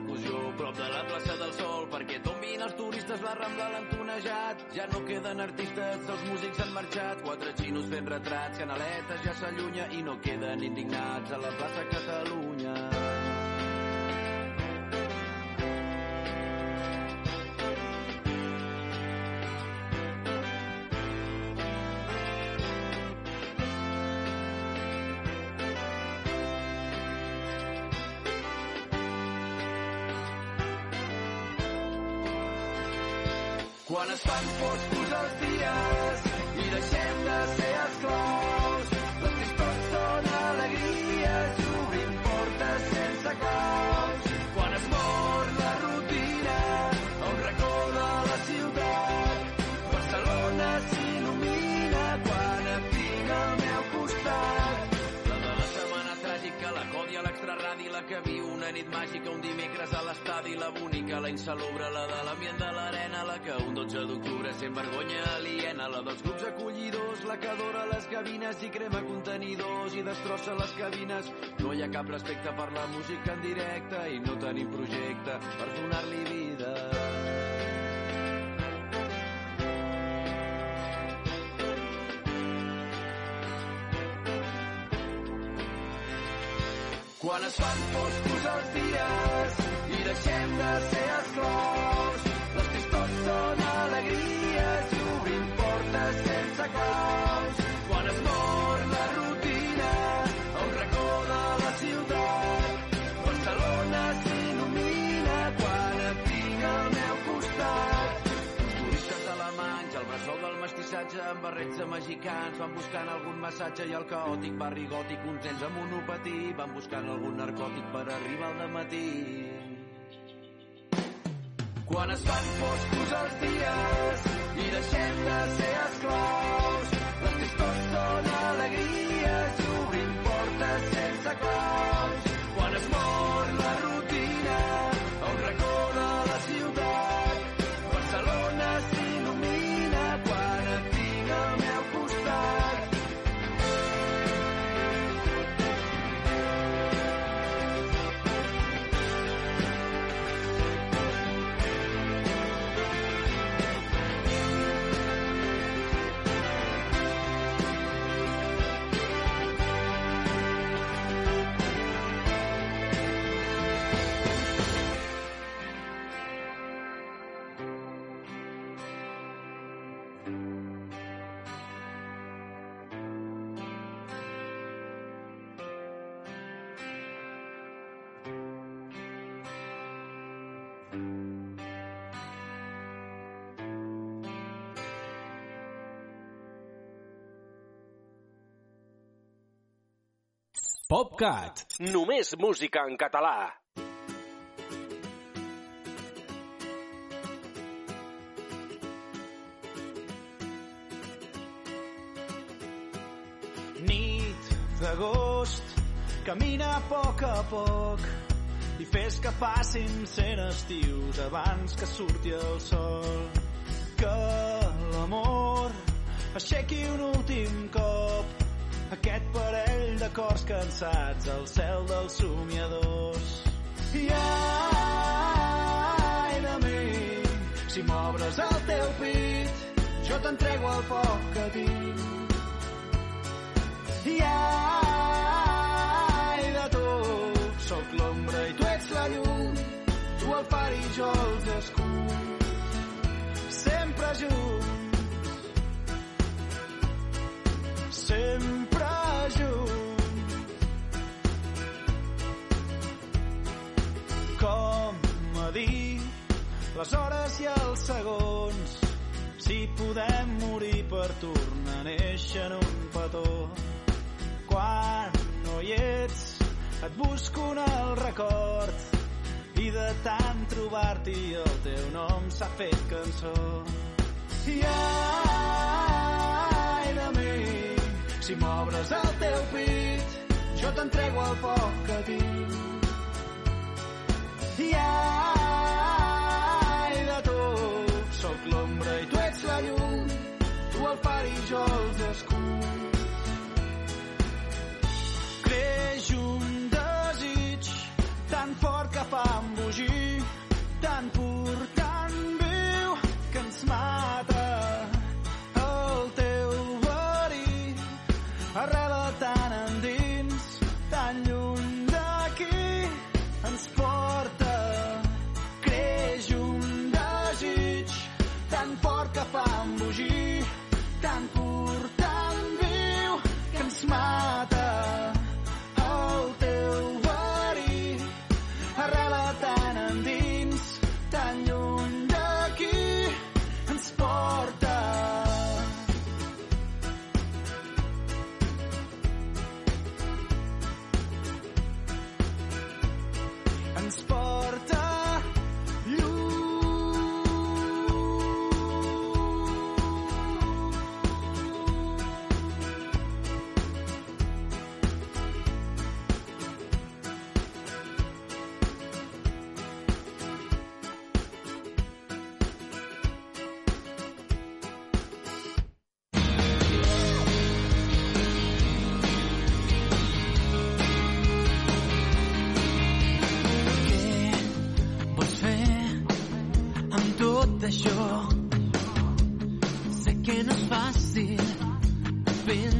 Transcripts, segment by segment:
percussió prop de la plaça del Sol perquè tombin els turistes la Rambla l'han tonejat ja no queden artistes, els músics han marxat. Quatre xinos fent retrats Canaletes ja s'allunya i no queden indignats a la plaça Catalunya Quan es fan foscos els dies i deixem de ser esclaus, la insalubre, la de l'ambient de l'arena, la que un 12 d'octubre sent vergonya aliena, la dels grups acollidors, la que adora les gavines i crema contenidors i destrossa les cabines. No hi ha cap respecte per la música en directe i no tenim projecte per donar-li vida. Quan es fan foscos els dies i deixem de ser portes sense. Quan es la rutina la ciutat, al meu costat. Bressol del amb barrets de mexicans van buscant algun massatge i el caòtic barri gòtic, uns nens amb monopatí van buscant algun narcòtic per arribar al matí. Quan es fan foscos els dies i deixem de ser esclaus, PopCat. Només música en català. Nit d'agost, camina a poc a poc i fes que passin cent estius abans que surti el sol. Que l'amor aixequi un últim cop aquest parell de cors cansats al cel dels somiadors. I ai de mi, si m'obres el teu pit, jo t'entrego el poc que tinc. I ai de tot, sóc l'ombra i tu ets la llum, tu el far i jo els escuts, sempre junts, les hores i els segons, si podem morir per tornar a néixer en un petó. Quan no hi ets, et busco en el record i de tant trobar-t'hi el teu nom s'ha fet cançó. I ai de mi, si m'obres el teu pit, jo t'entrego el poc que tinc. I ai far i jo els escuts. Que no és fàcil prendre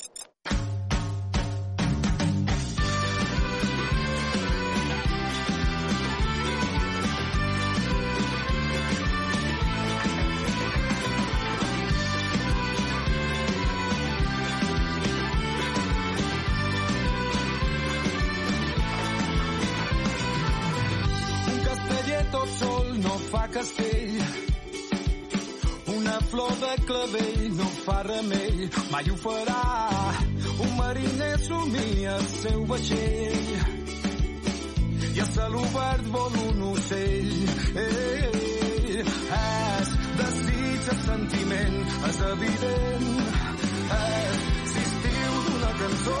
clavell no fa remei, mai ho farà. Un mariner somia el seu vaixell i a cel obert vol un ocell. Eh, eh, eh. Ei, ei, és desig el sentiment, és evident, és sistil d'una cançó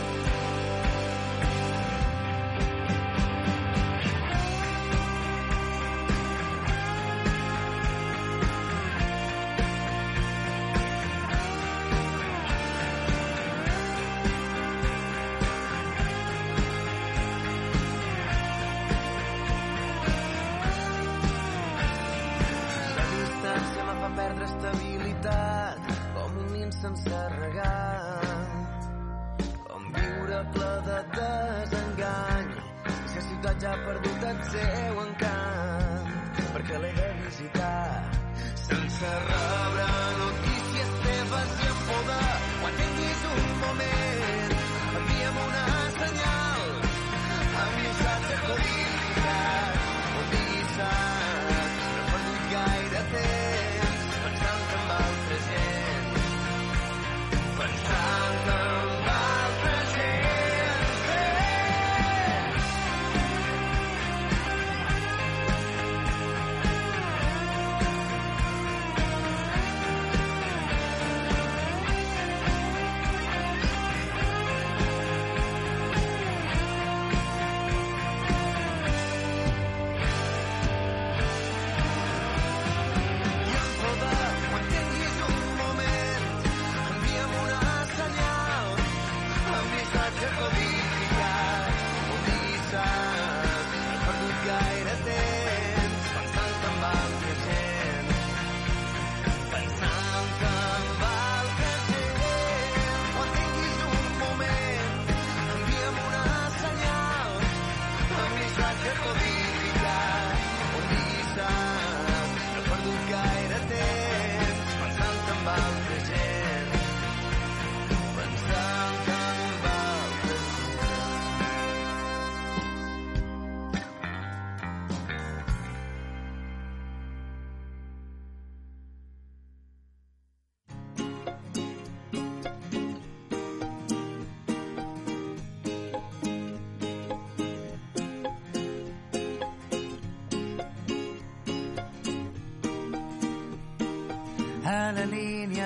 sense regat. Com viure ple de desengany, si la ciutat ja ha perdut el seu encant, perquè l'he de visitar sense regat.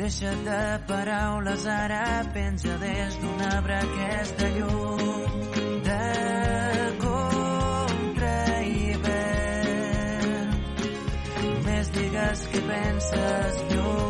Deixa't de paraules, ara penja des d'un arbre aquesta llum de contra hivern. Només digues què penses lluny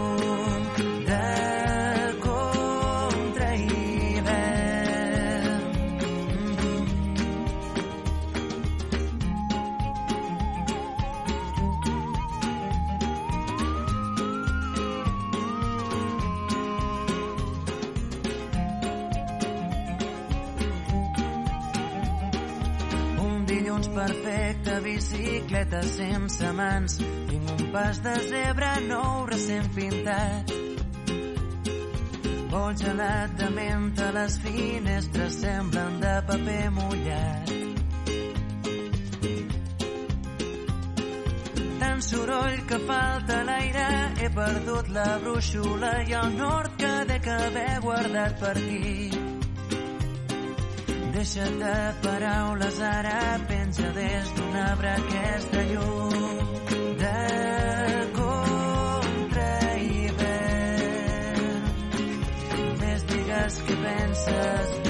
bicicleta sense mans. Tinc un pas de zebra nou recent pintat. Vol gelat de menta, les finestres semblen de paper mullat. Tant soroll que falta l'aire, he perdut la brúixola i el nord que dec haver guardat per aquí. Deixa't de paraules, ara penja des d'un arbre aquesta llum de contra hivern. Només digues què penses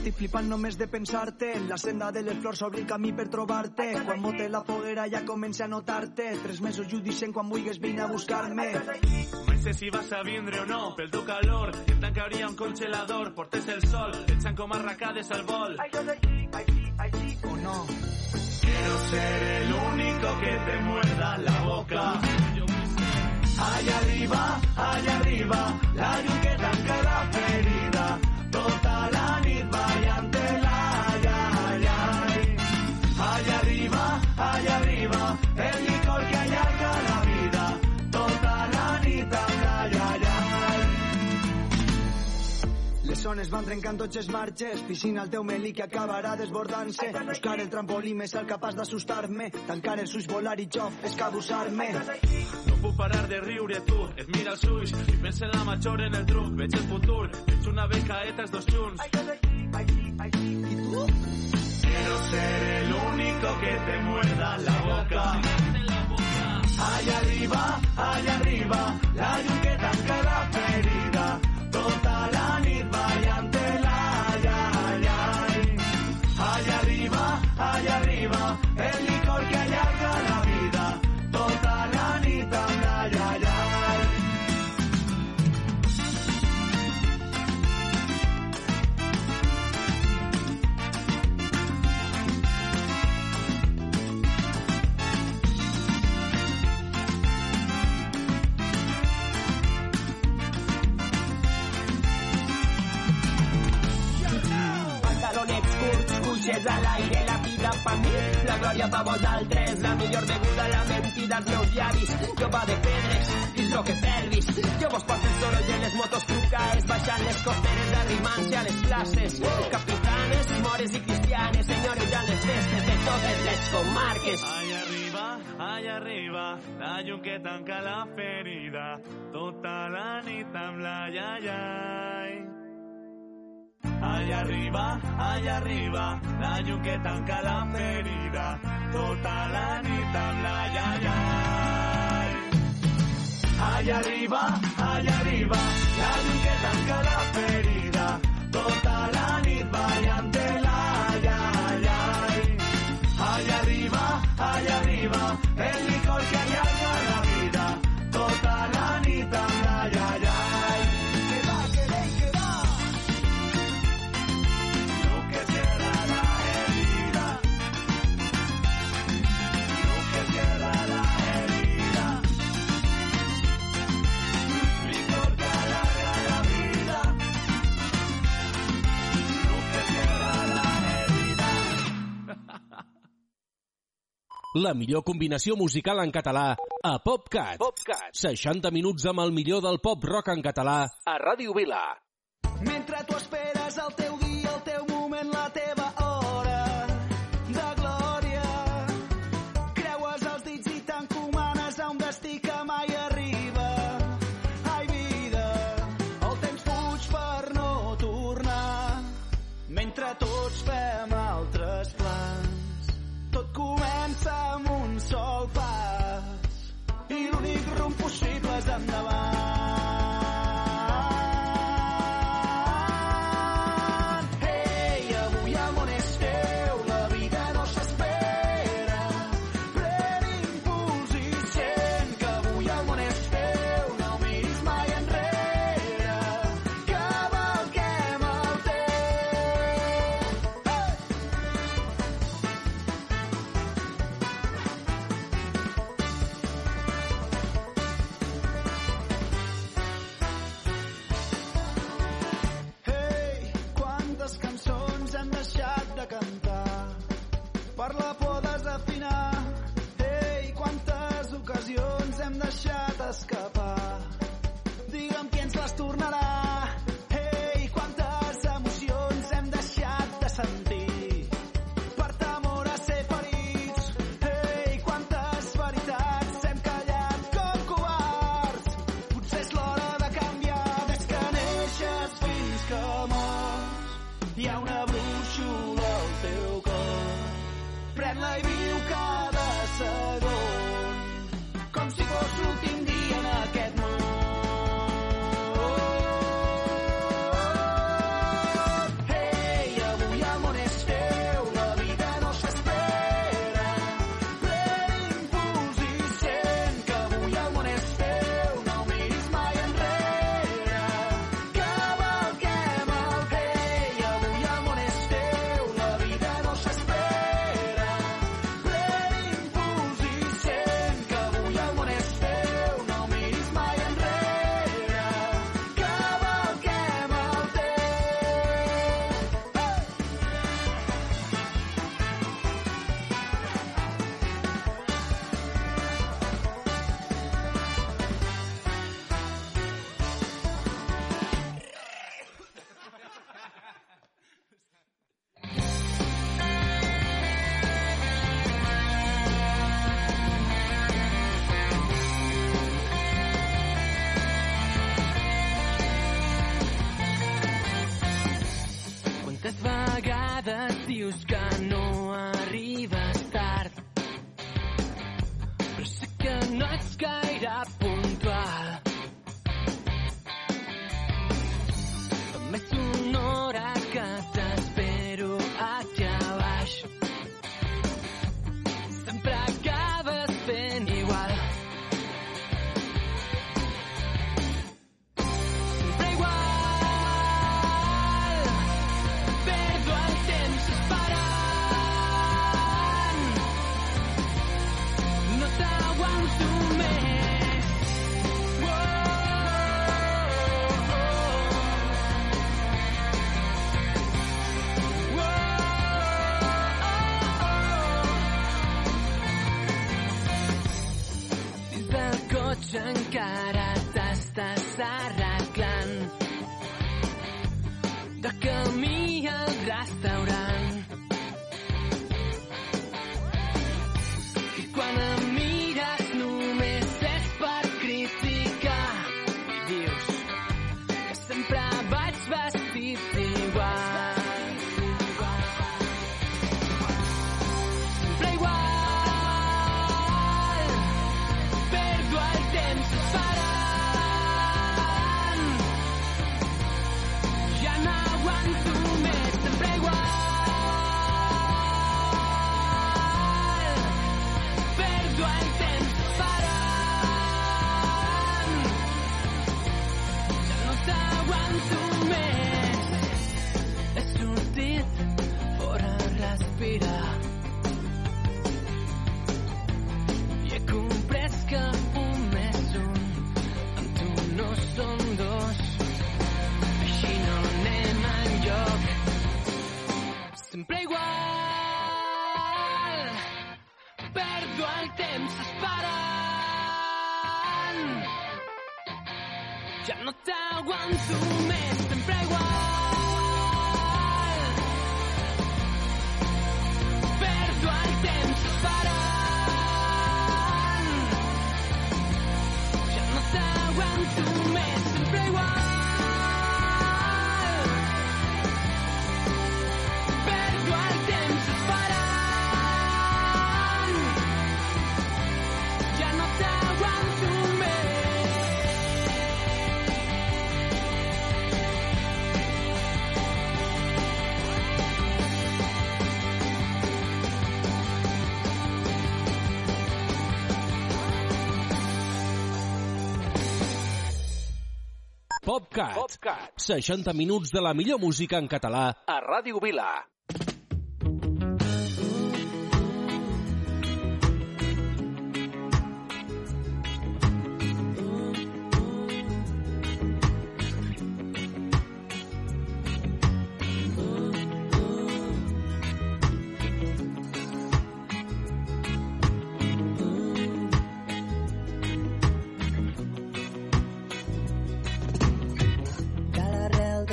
Estic flipant només de pensar-te. La senda de les flors obre el camí per trobar-te. Quan mote la foguera ja comença a notar-te. Tres mesos jo dicen quan vulguis vine a buscar-me. Mai sé si vas a vindre o no, pel teu calor. I em tancaria un congelador, portes el sol, echan com arracades al vol. O no? Quiero ser el único que te muerda la boca. Allá arriba, allá arriba, la llum que tanca la ferida. Zones van trencant tots els marges, piscina el teu melí que acabarà desbordant-se. Buscar el trampolí més alt capaç d'assustar-me, tancar els ulls, volar i jo escabussar-me. No puc parar de riure tu, et mira els ulls i pensa en la major en el truc, veig el futur, veig una becaeta els dos junts. I tu? Quiero ser el único que te muerda la boca. Allá arriba, allá arriba, la llum que tanca la ferida. Pantalones curts, cuixes a l'aire, la vida per mi, la glòria per vosaltres, la millor beguda, la mentida als meus llavis, jove de pedres, dins lo que pelvis, jo vos porto el soroll en les motos trucaes, baixant les costeres, arrimant-se les capitanes, mores i cristianes, senyores ja les festes de totes les comarques. Allà arriba, allà arriba, la llum que tanca la ferida, tota la nit amb. Allà arriba, allà arriba, la llum que tanca la ferida, tota la nit amb la iaiai. Allà arriba, allà arriba, La millor combinació musical en català a PopCat. PopCat. 60 minuts amb el millor del pop rock en català a Ràdio Vila. Mentre tu esperes el teu endavant. PopCat. 60 minuts de la millor música en català a Ràdio Vila.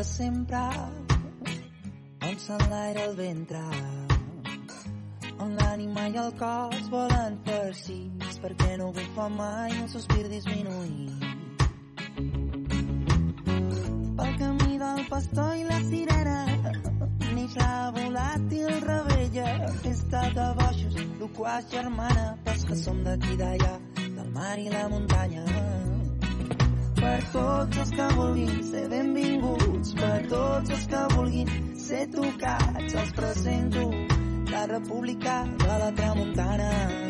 Sempre on s'enlaira el ventre on l'ànima i el cos volen farcits perquè no bufa mai un sospir disminuït. Pel camí del pastor i la sirena neix la volàtil rebella. Festa de boixos loquaç germana pels que som d'aquí d'allà del mar i la muntanya per tots els que vulguin ser benvinguts, per tots els que vulguin ser tocats, els presento la República de la Tramuntana.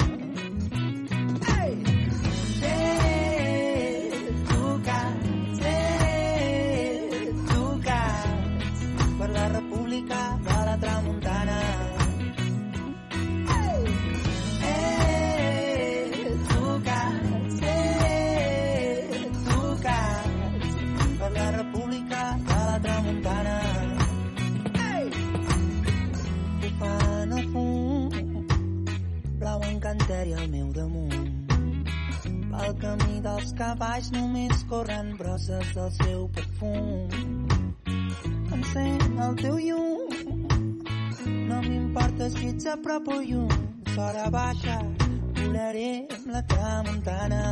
Camí dels cavalls només corren brosses del seu perfum. Encén el teu llum, no m'importa si ets a prop o lluny, s'hora baixa, volaré amb la tramuntana.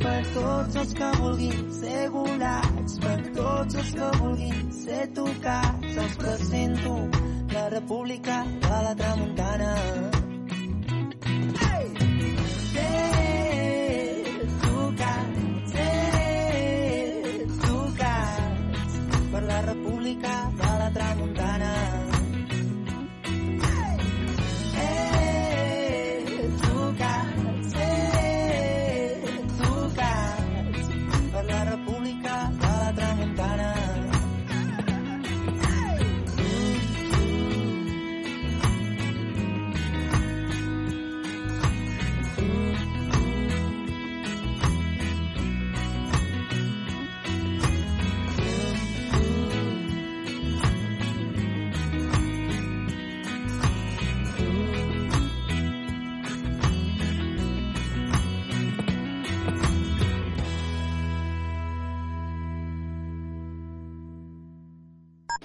Per tots els que vulguin ser volats, per tots els que vulguin ser tocats, els presento la República de la Tramuntana. La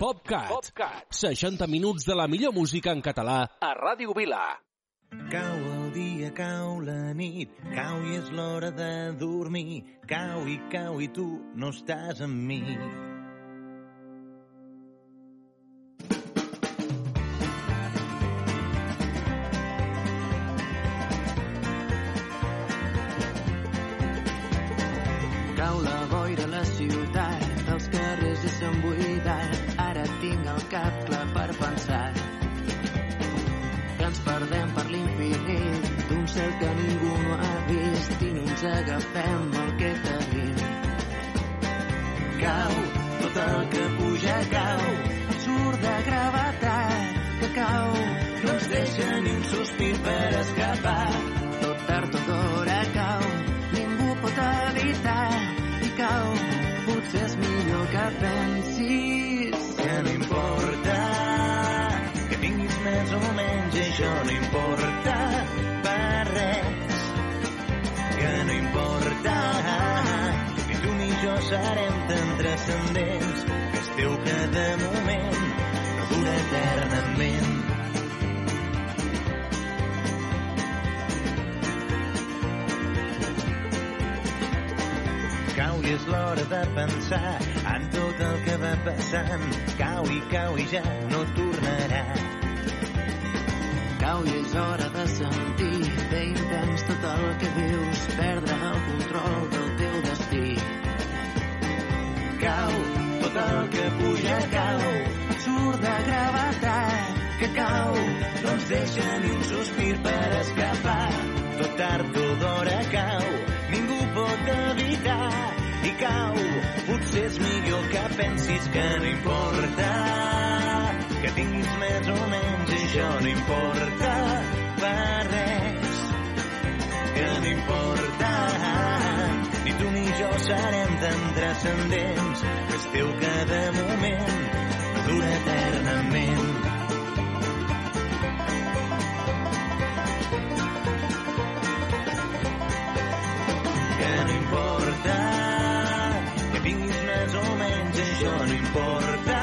PopCat. PopCat. 60 minuts de la millor música en català a Ràdio Vila. Cau el dia, cau la nit, cau i és l'hora de dormir. Cau i cau i tu no estàs amb mi. Transcendents, és teu de moment no dura eternament. Cau i és l'hora de pensar en tot el que va passant. Cau i cau i ja no tornarà. Cau i és hora de sentir bé intens tot el que vius, perdre el control del tot que puja cau, Surt de gravetat, que cau, no ens deixa ni un sospir per escapar. Tot tard o d'hora cau, ningú pot evitar i cau. Potser és millor que pensis que no importa, que tinguis més o menys, això no importa serem tan transcendents, que és teu de moment dura eternament. que no importa que tinguis més o menys, això no importa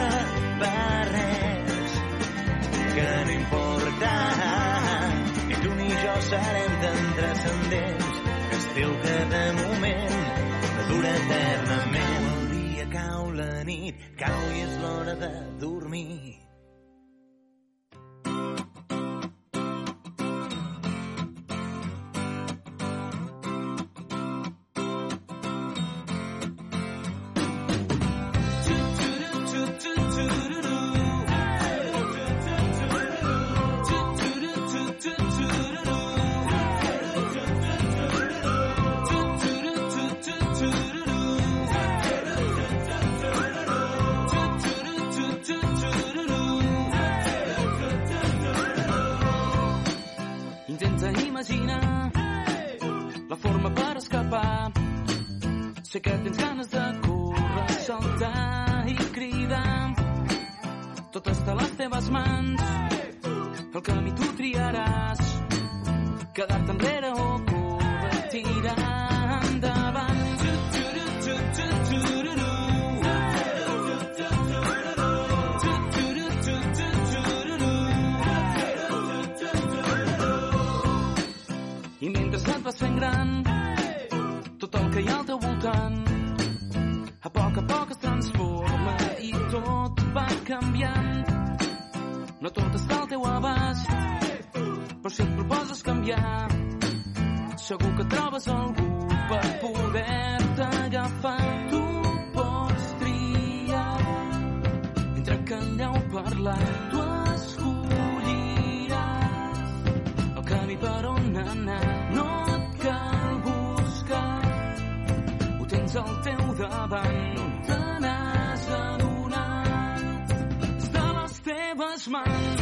per res. Que no importa ni tu ni jo serem tan transcendents que és teu de moment eternament. El dia cau la nit, cau i és l'hora de dormir. Sé que tens ganes de córrer, saltar i cridar. Tot està a les teves mans. El camí tu triaràs. Quedar-te enrere canviant. No tot està al teu abast, però si et proposes canviar, segur que trobes algú per poder-te agafar. Tu pots triar entre callar o parlar. Tu escolliràs el camí per on anar. No et cal buscar, ho tens al teu davant. No teves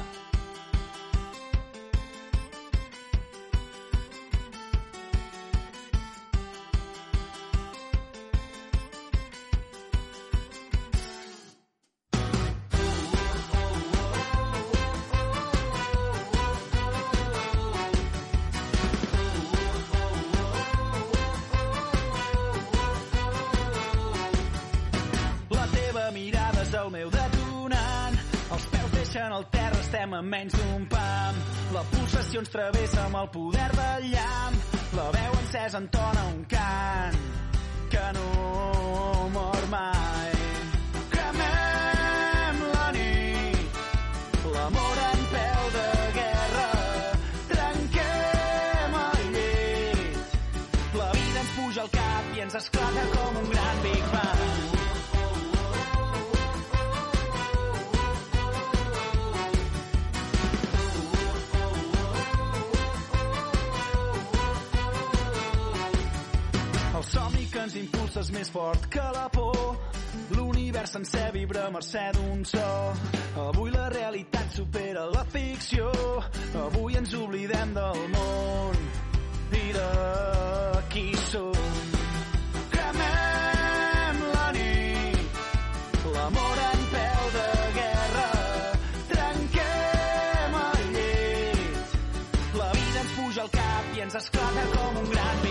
ens esclata com un gran vi.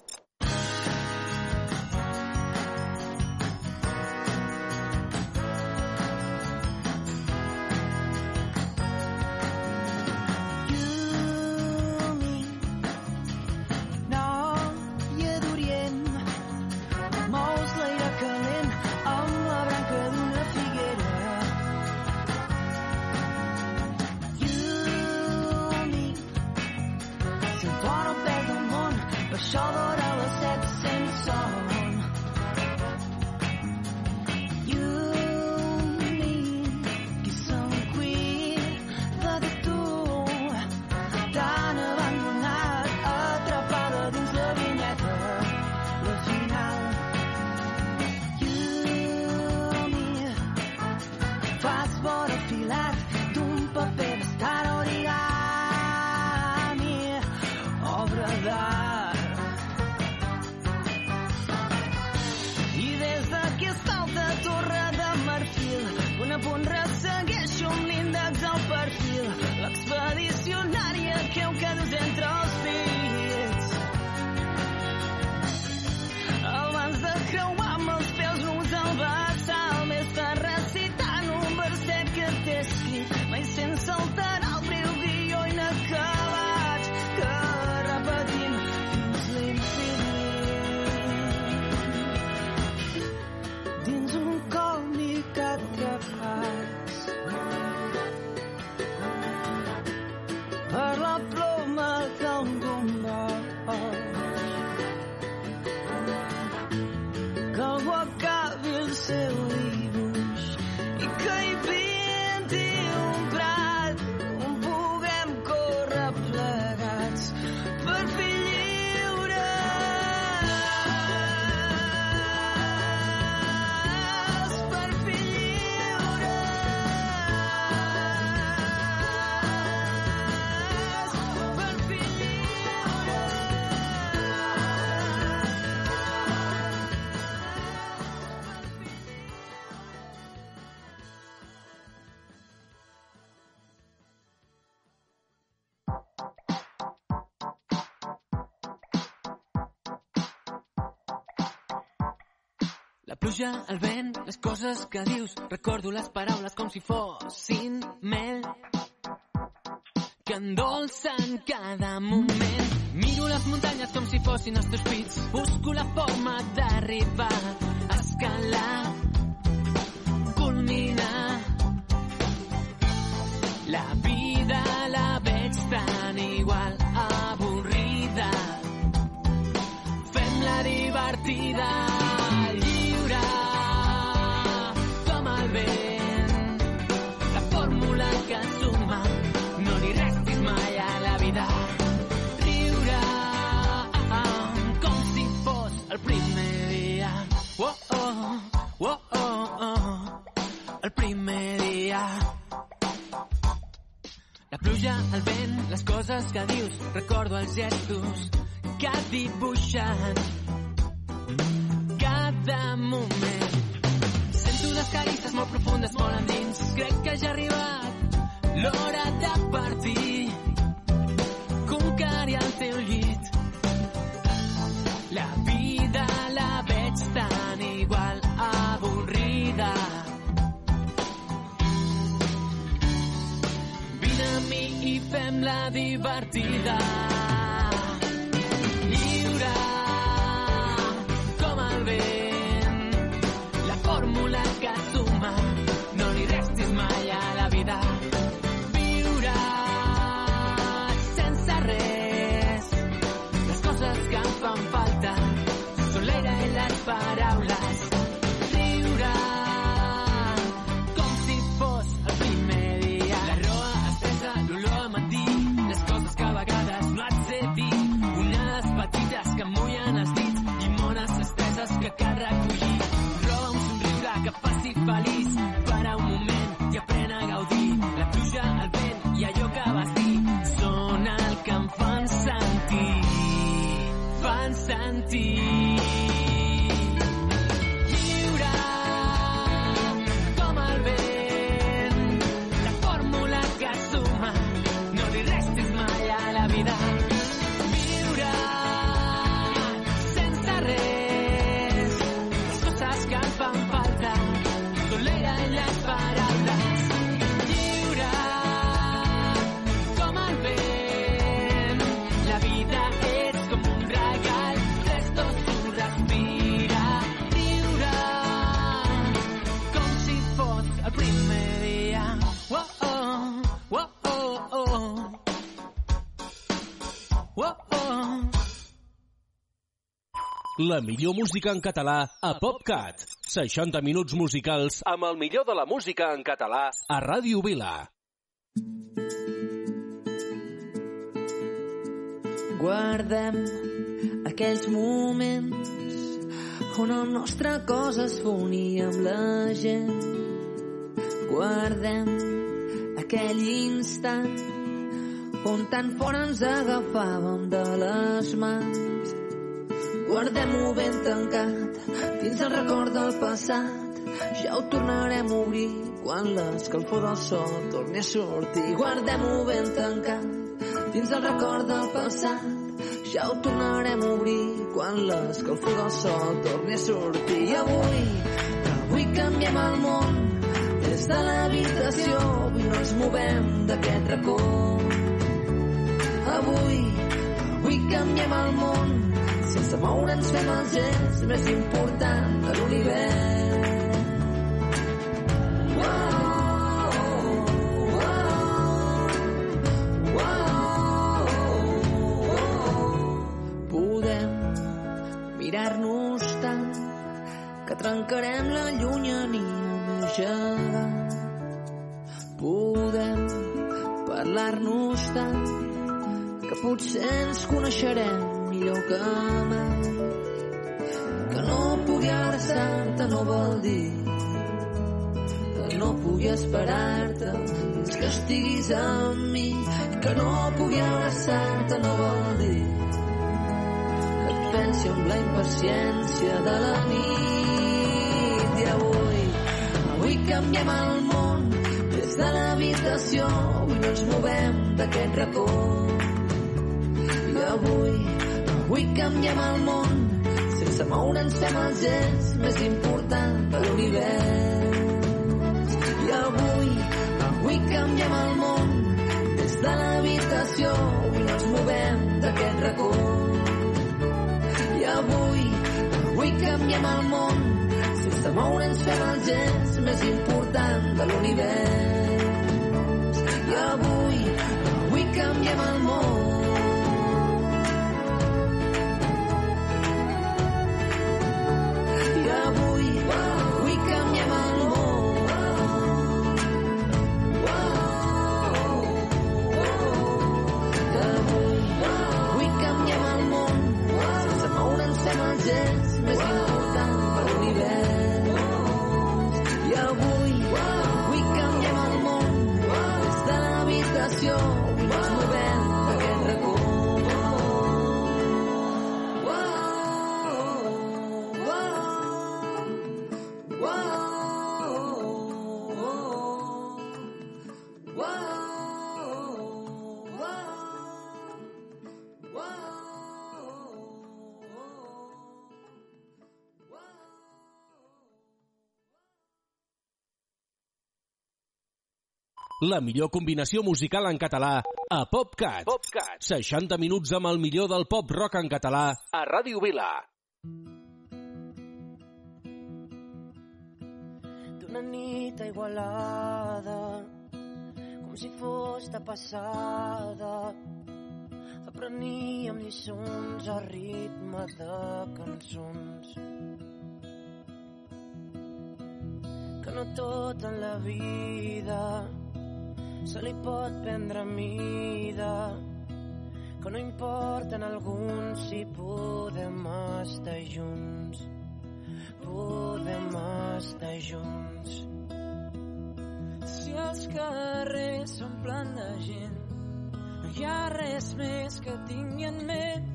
La pluja, el vent, les coses que dius, recordo les paraules com si fossin mel. Que endolcen cada moment. Miro les muntanyes com si fossin els teus pits, busco la forma d'arribar a escalar, que dius, recordo els gestos que dibuixen divertida. La millor música en català a PopCat. 60 minuts musicals amb el millor de la música en català a Ràdio Vila. Guardem aquells moments on el nostre cos es fonia amb la gent. Guardem aquell instant on tan fort ens agafàvem de les mans. Guardem-ho ben tancat dins el record del passat. Ja ho tornarem a obrir quan l'escalfor del sol torni a sortir. Guardem-ho ben tancat dins el record del passat. Ja ho tornarem a obrir quan l'escalfor del sol torni a sortir. I avui, avui canviem el món des de l'habitació. Avui no ens movem d'aquest racó. Avui, avui canviem el món sense moure'ns fem el gest més important de l'univers. Podem mirar-nos tant que trencarem la llunyania més gegant. Podem parlar-nos tant que potser ens coneixerem millor que mai. Que no pugui abraçar-te no vol dir que no pugui esperar-te fins que estiguis amb mi. Que no pugui abraçar-te no vol dir que et pensi amb la impaciència de la nit. I avui, avui canviem el món des de l'habitació. Avui no ens movem d'aquest racó. Avui, avui canviem el món sense sense moure'n sem el gest més important de l'univers. I avui, avui canviem el món des de l'habitació, avui no ens movem d'aquest racó. I avui, avui canviem el món sense moure'ns fem el gest més important de l'univers. I avui, avui canviem el món. La millor combinació musical en català a PopCat. PopCat. 60 minuts amb el millor del pop rock en català a Ràdio Vila. D'una nit a Igualada, com si fos de passada, apreníem lliçons a ritme de cançons. Que no tot en la vida se li pot prendre mida, que no importa en alguns si podem estar junts, podem estar junts. Si els carrers s'omplen de gent, no hi ha res més que tingui en ment.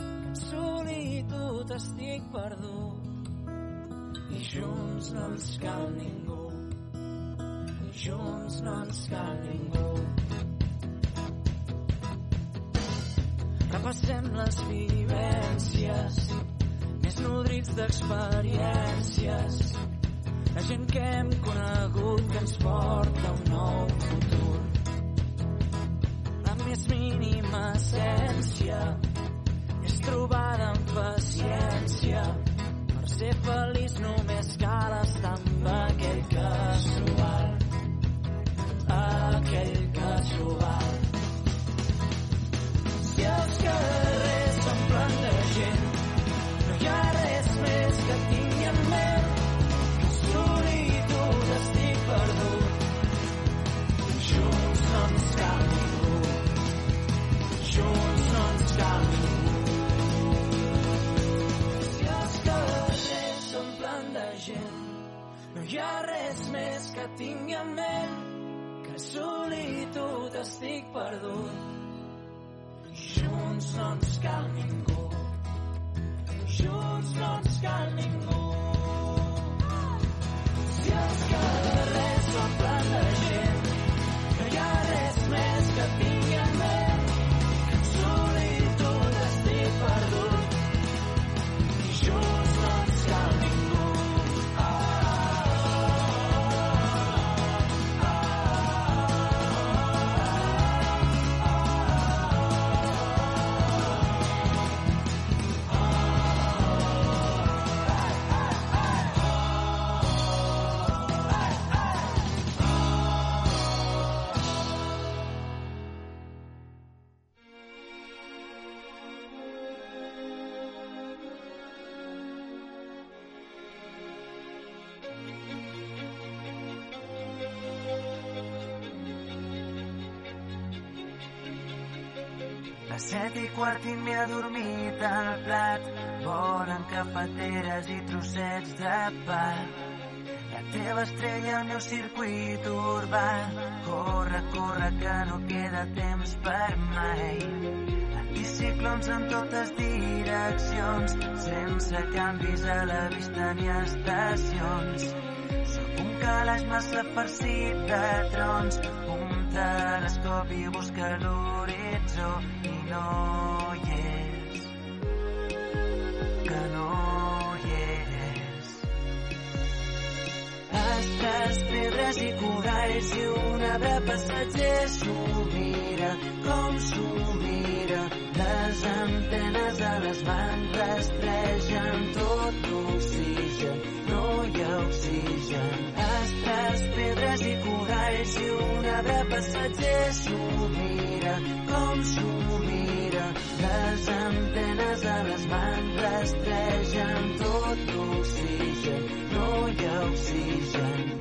Que en solitud estic perdut i junts no ens cal ningú junts no ens cal ningú. Repassem les vivències més nodrits d'experiències la gent que hem conegut que ens porta un nou futur. La més mínima essència és trobada amb paciència. Per ser feliç només cal estar amb aquell casual aquell casual. Si els carrers s'omplen de gent, no hi ha res més que tingui en ment que solitud estic perdut. Junts no ens cal ningú, junts no ens cal ningú. Si els gent, no hi ha res més que tingui en ment que solitud estic perdut. Junts no ens cal ningú. Junts no ens cal ningú. Si els carrers s'omplen de set i quart i m'he adormit al plat. Volen cafeteres i trossets de pa. La teva estrella, el meu circuit urbà. Corre, corre, que no queda temps per mai. Anticiclons en totes direccions, sense canvis a la vista ni estacions. Sóc un calaix massa farcit de trons, un telescopi busca l'horitzó no hi és, que no hi és. Estàs pedres i coralls i un arbre passatger s'ho mira com s'ho mira. Les antenes de les mans rastregen tot l'oxigen, no hi ha oxigen. Estàs pedres i coralls i un arbre passatger s'ho mira com s'ho les antenes a les mans rastregen tot l'oxigen. No hi ha oxigen.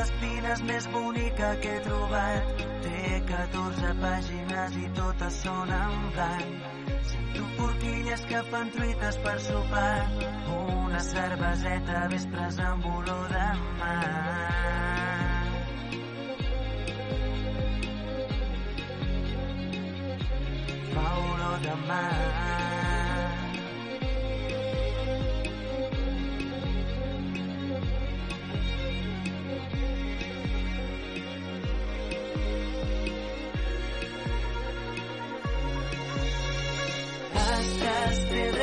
D'espines més bonica que he trobat. Té 14 pàgines i totes són en que fan truites per sopar, una cerveseta vespres amb olor de mar. Fa olor de mar.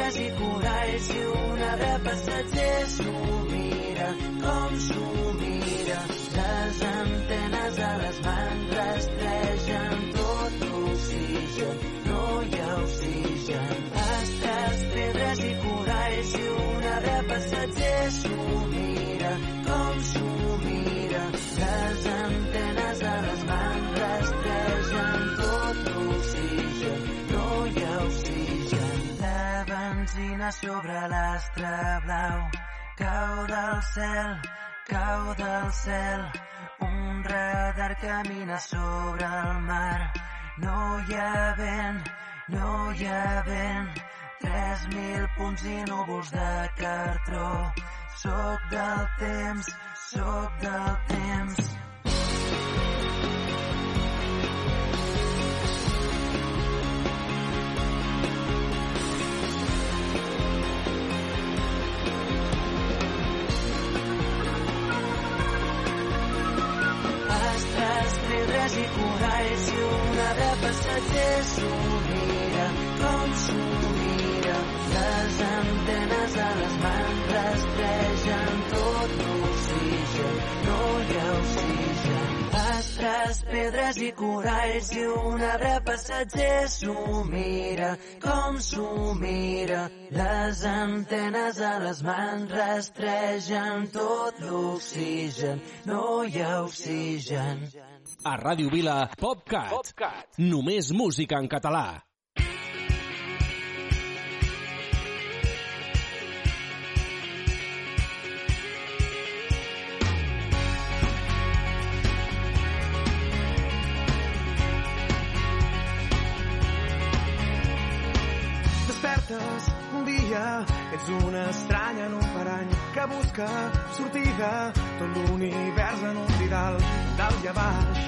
Pedres i coralls i un arbre passatger s'ho mira com s'ho mira. Les antenes a les mans rastregen tot l'oxigen, no hi ha oxigen. Astres, pedres i coralls i un arbre passatger s'ho mira sobre l'astre blau cau del cel, cau del cel. Un radar camina sobre el mar. No hi ha vent, no hi ha vent. 3.000 punts i núvols de cartró. Soc del temps, soc del temps. I coralls i un arbre passatger mira com mira. Les antenes a les mans rastregen Astres, pedres i coralls i un arbre passatger s'ho mira com s'ho mira. Les antenes a les mans rastregen tot l'oxigen, no hi ha oxigen. A Ràdio Vila, PopCat. PopCat. Només música en català. Una estranya en un parany que busca sortida, tot l'univers en un didal, dalt i a baix,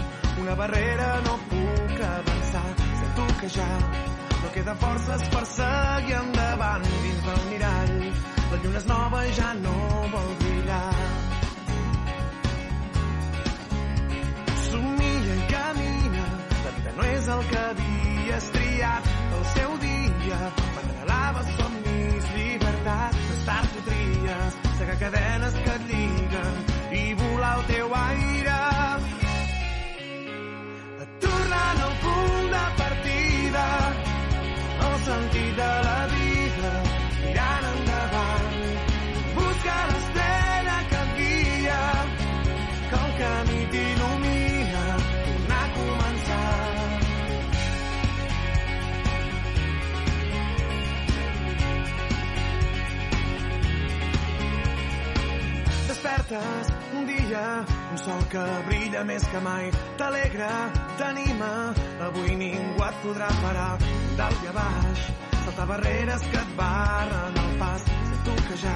una barrera no puc avançar, sento que ja no queda forces per seguir endavant dins del mirall, la lluna és nova i ja no vol brillar. Somia i camina, la vida no és el que havies triat, el seu dia, somnis, llibertat, més tard ho tries, segar cadenes que et lliguen i volar al teu aire. Tornant al punt Despertes un dia, un sol que brilla més que mai, t'alegra, t'anima, avui ningú et podrà parar, dalt i a baix, saltar barreres que et barren el pas, sento que ja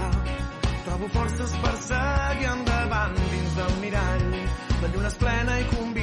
trobo forces per seguir endavant dins del mirall, la lluna és plena i convida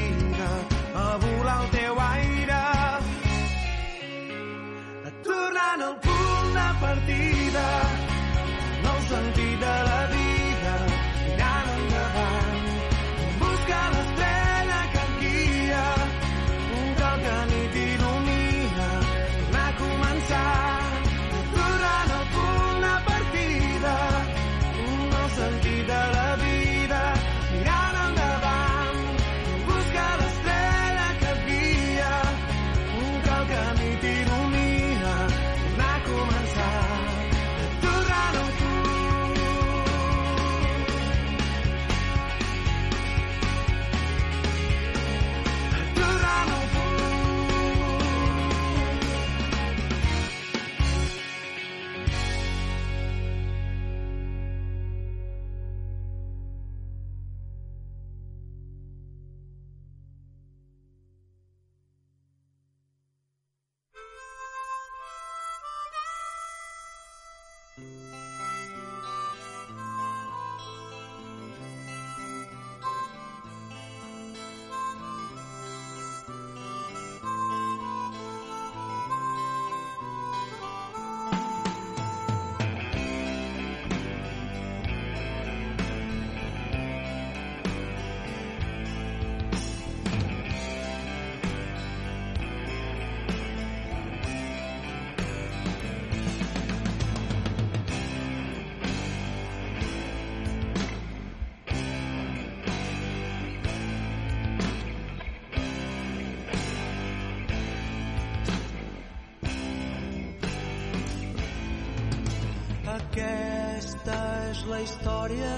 Aquesta és la història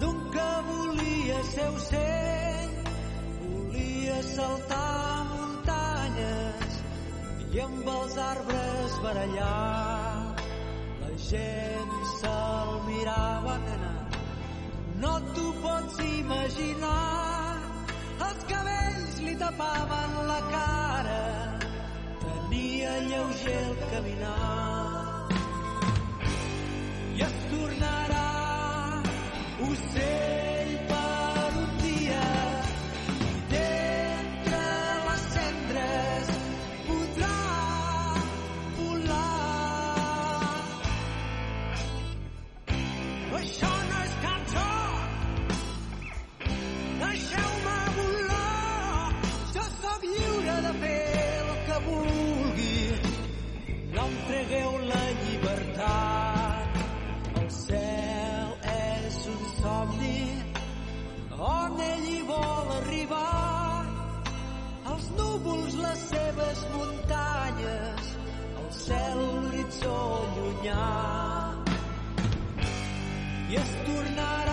d'un que volia ser ocell, volia saltar muntanyes i amb els arbres barallar. La gent se'l mirava anar, no t'ho pots imaginar. Els cabells li tapaven la cara, tenia lleuger el caminar. Ocell per les muntanyes, el cel, l'horitzó llunyà. I es tornarà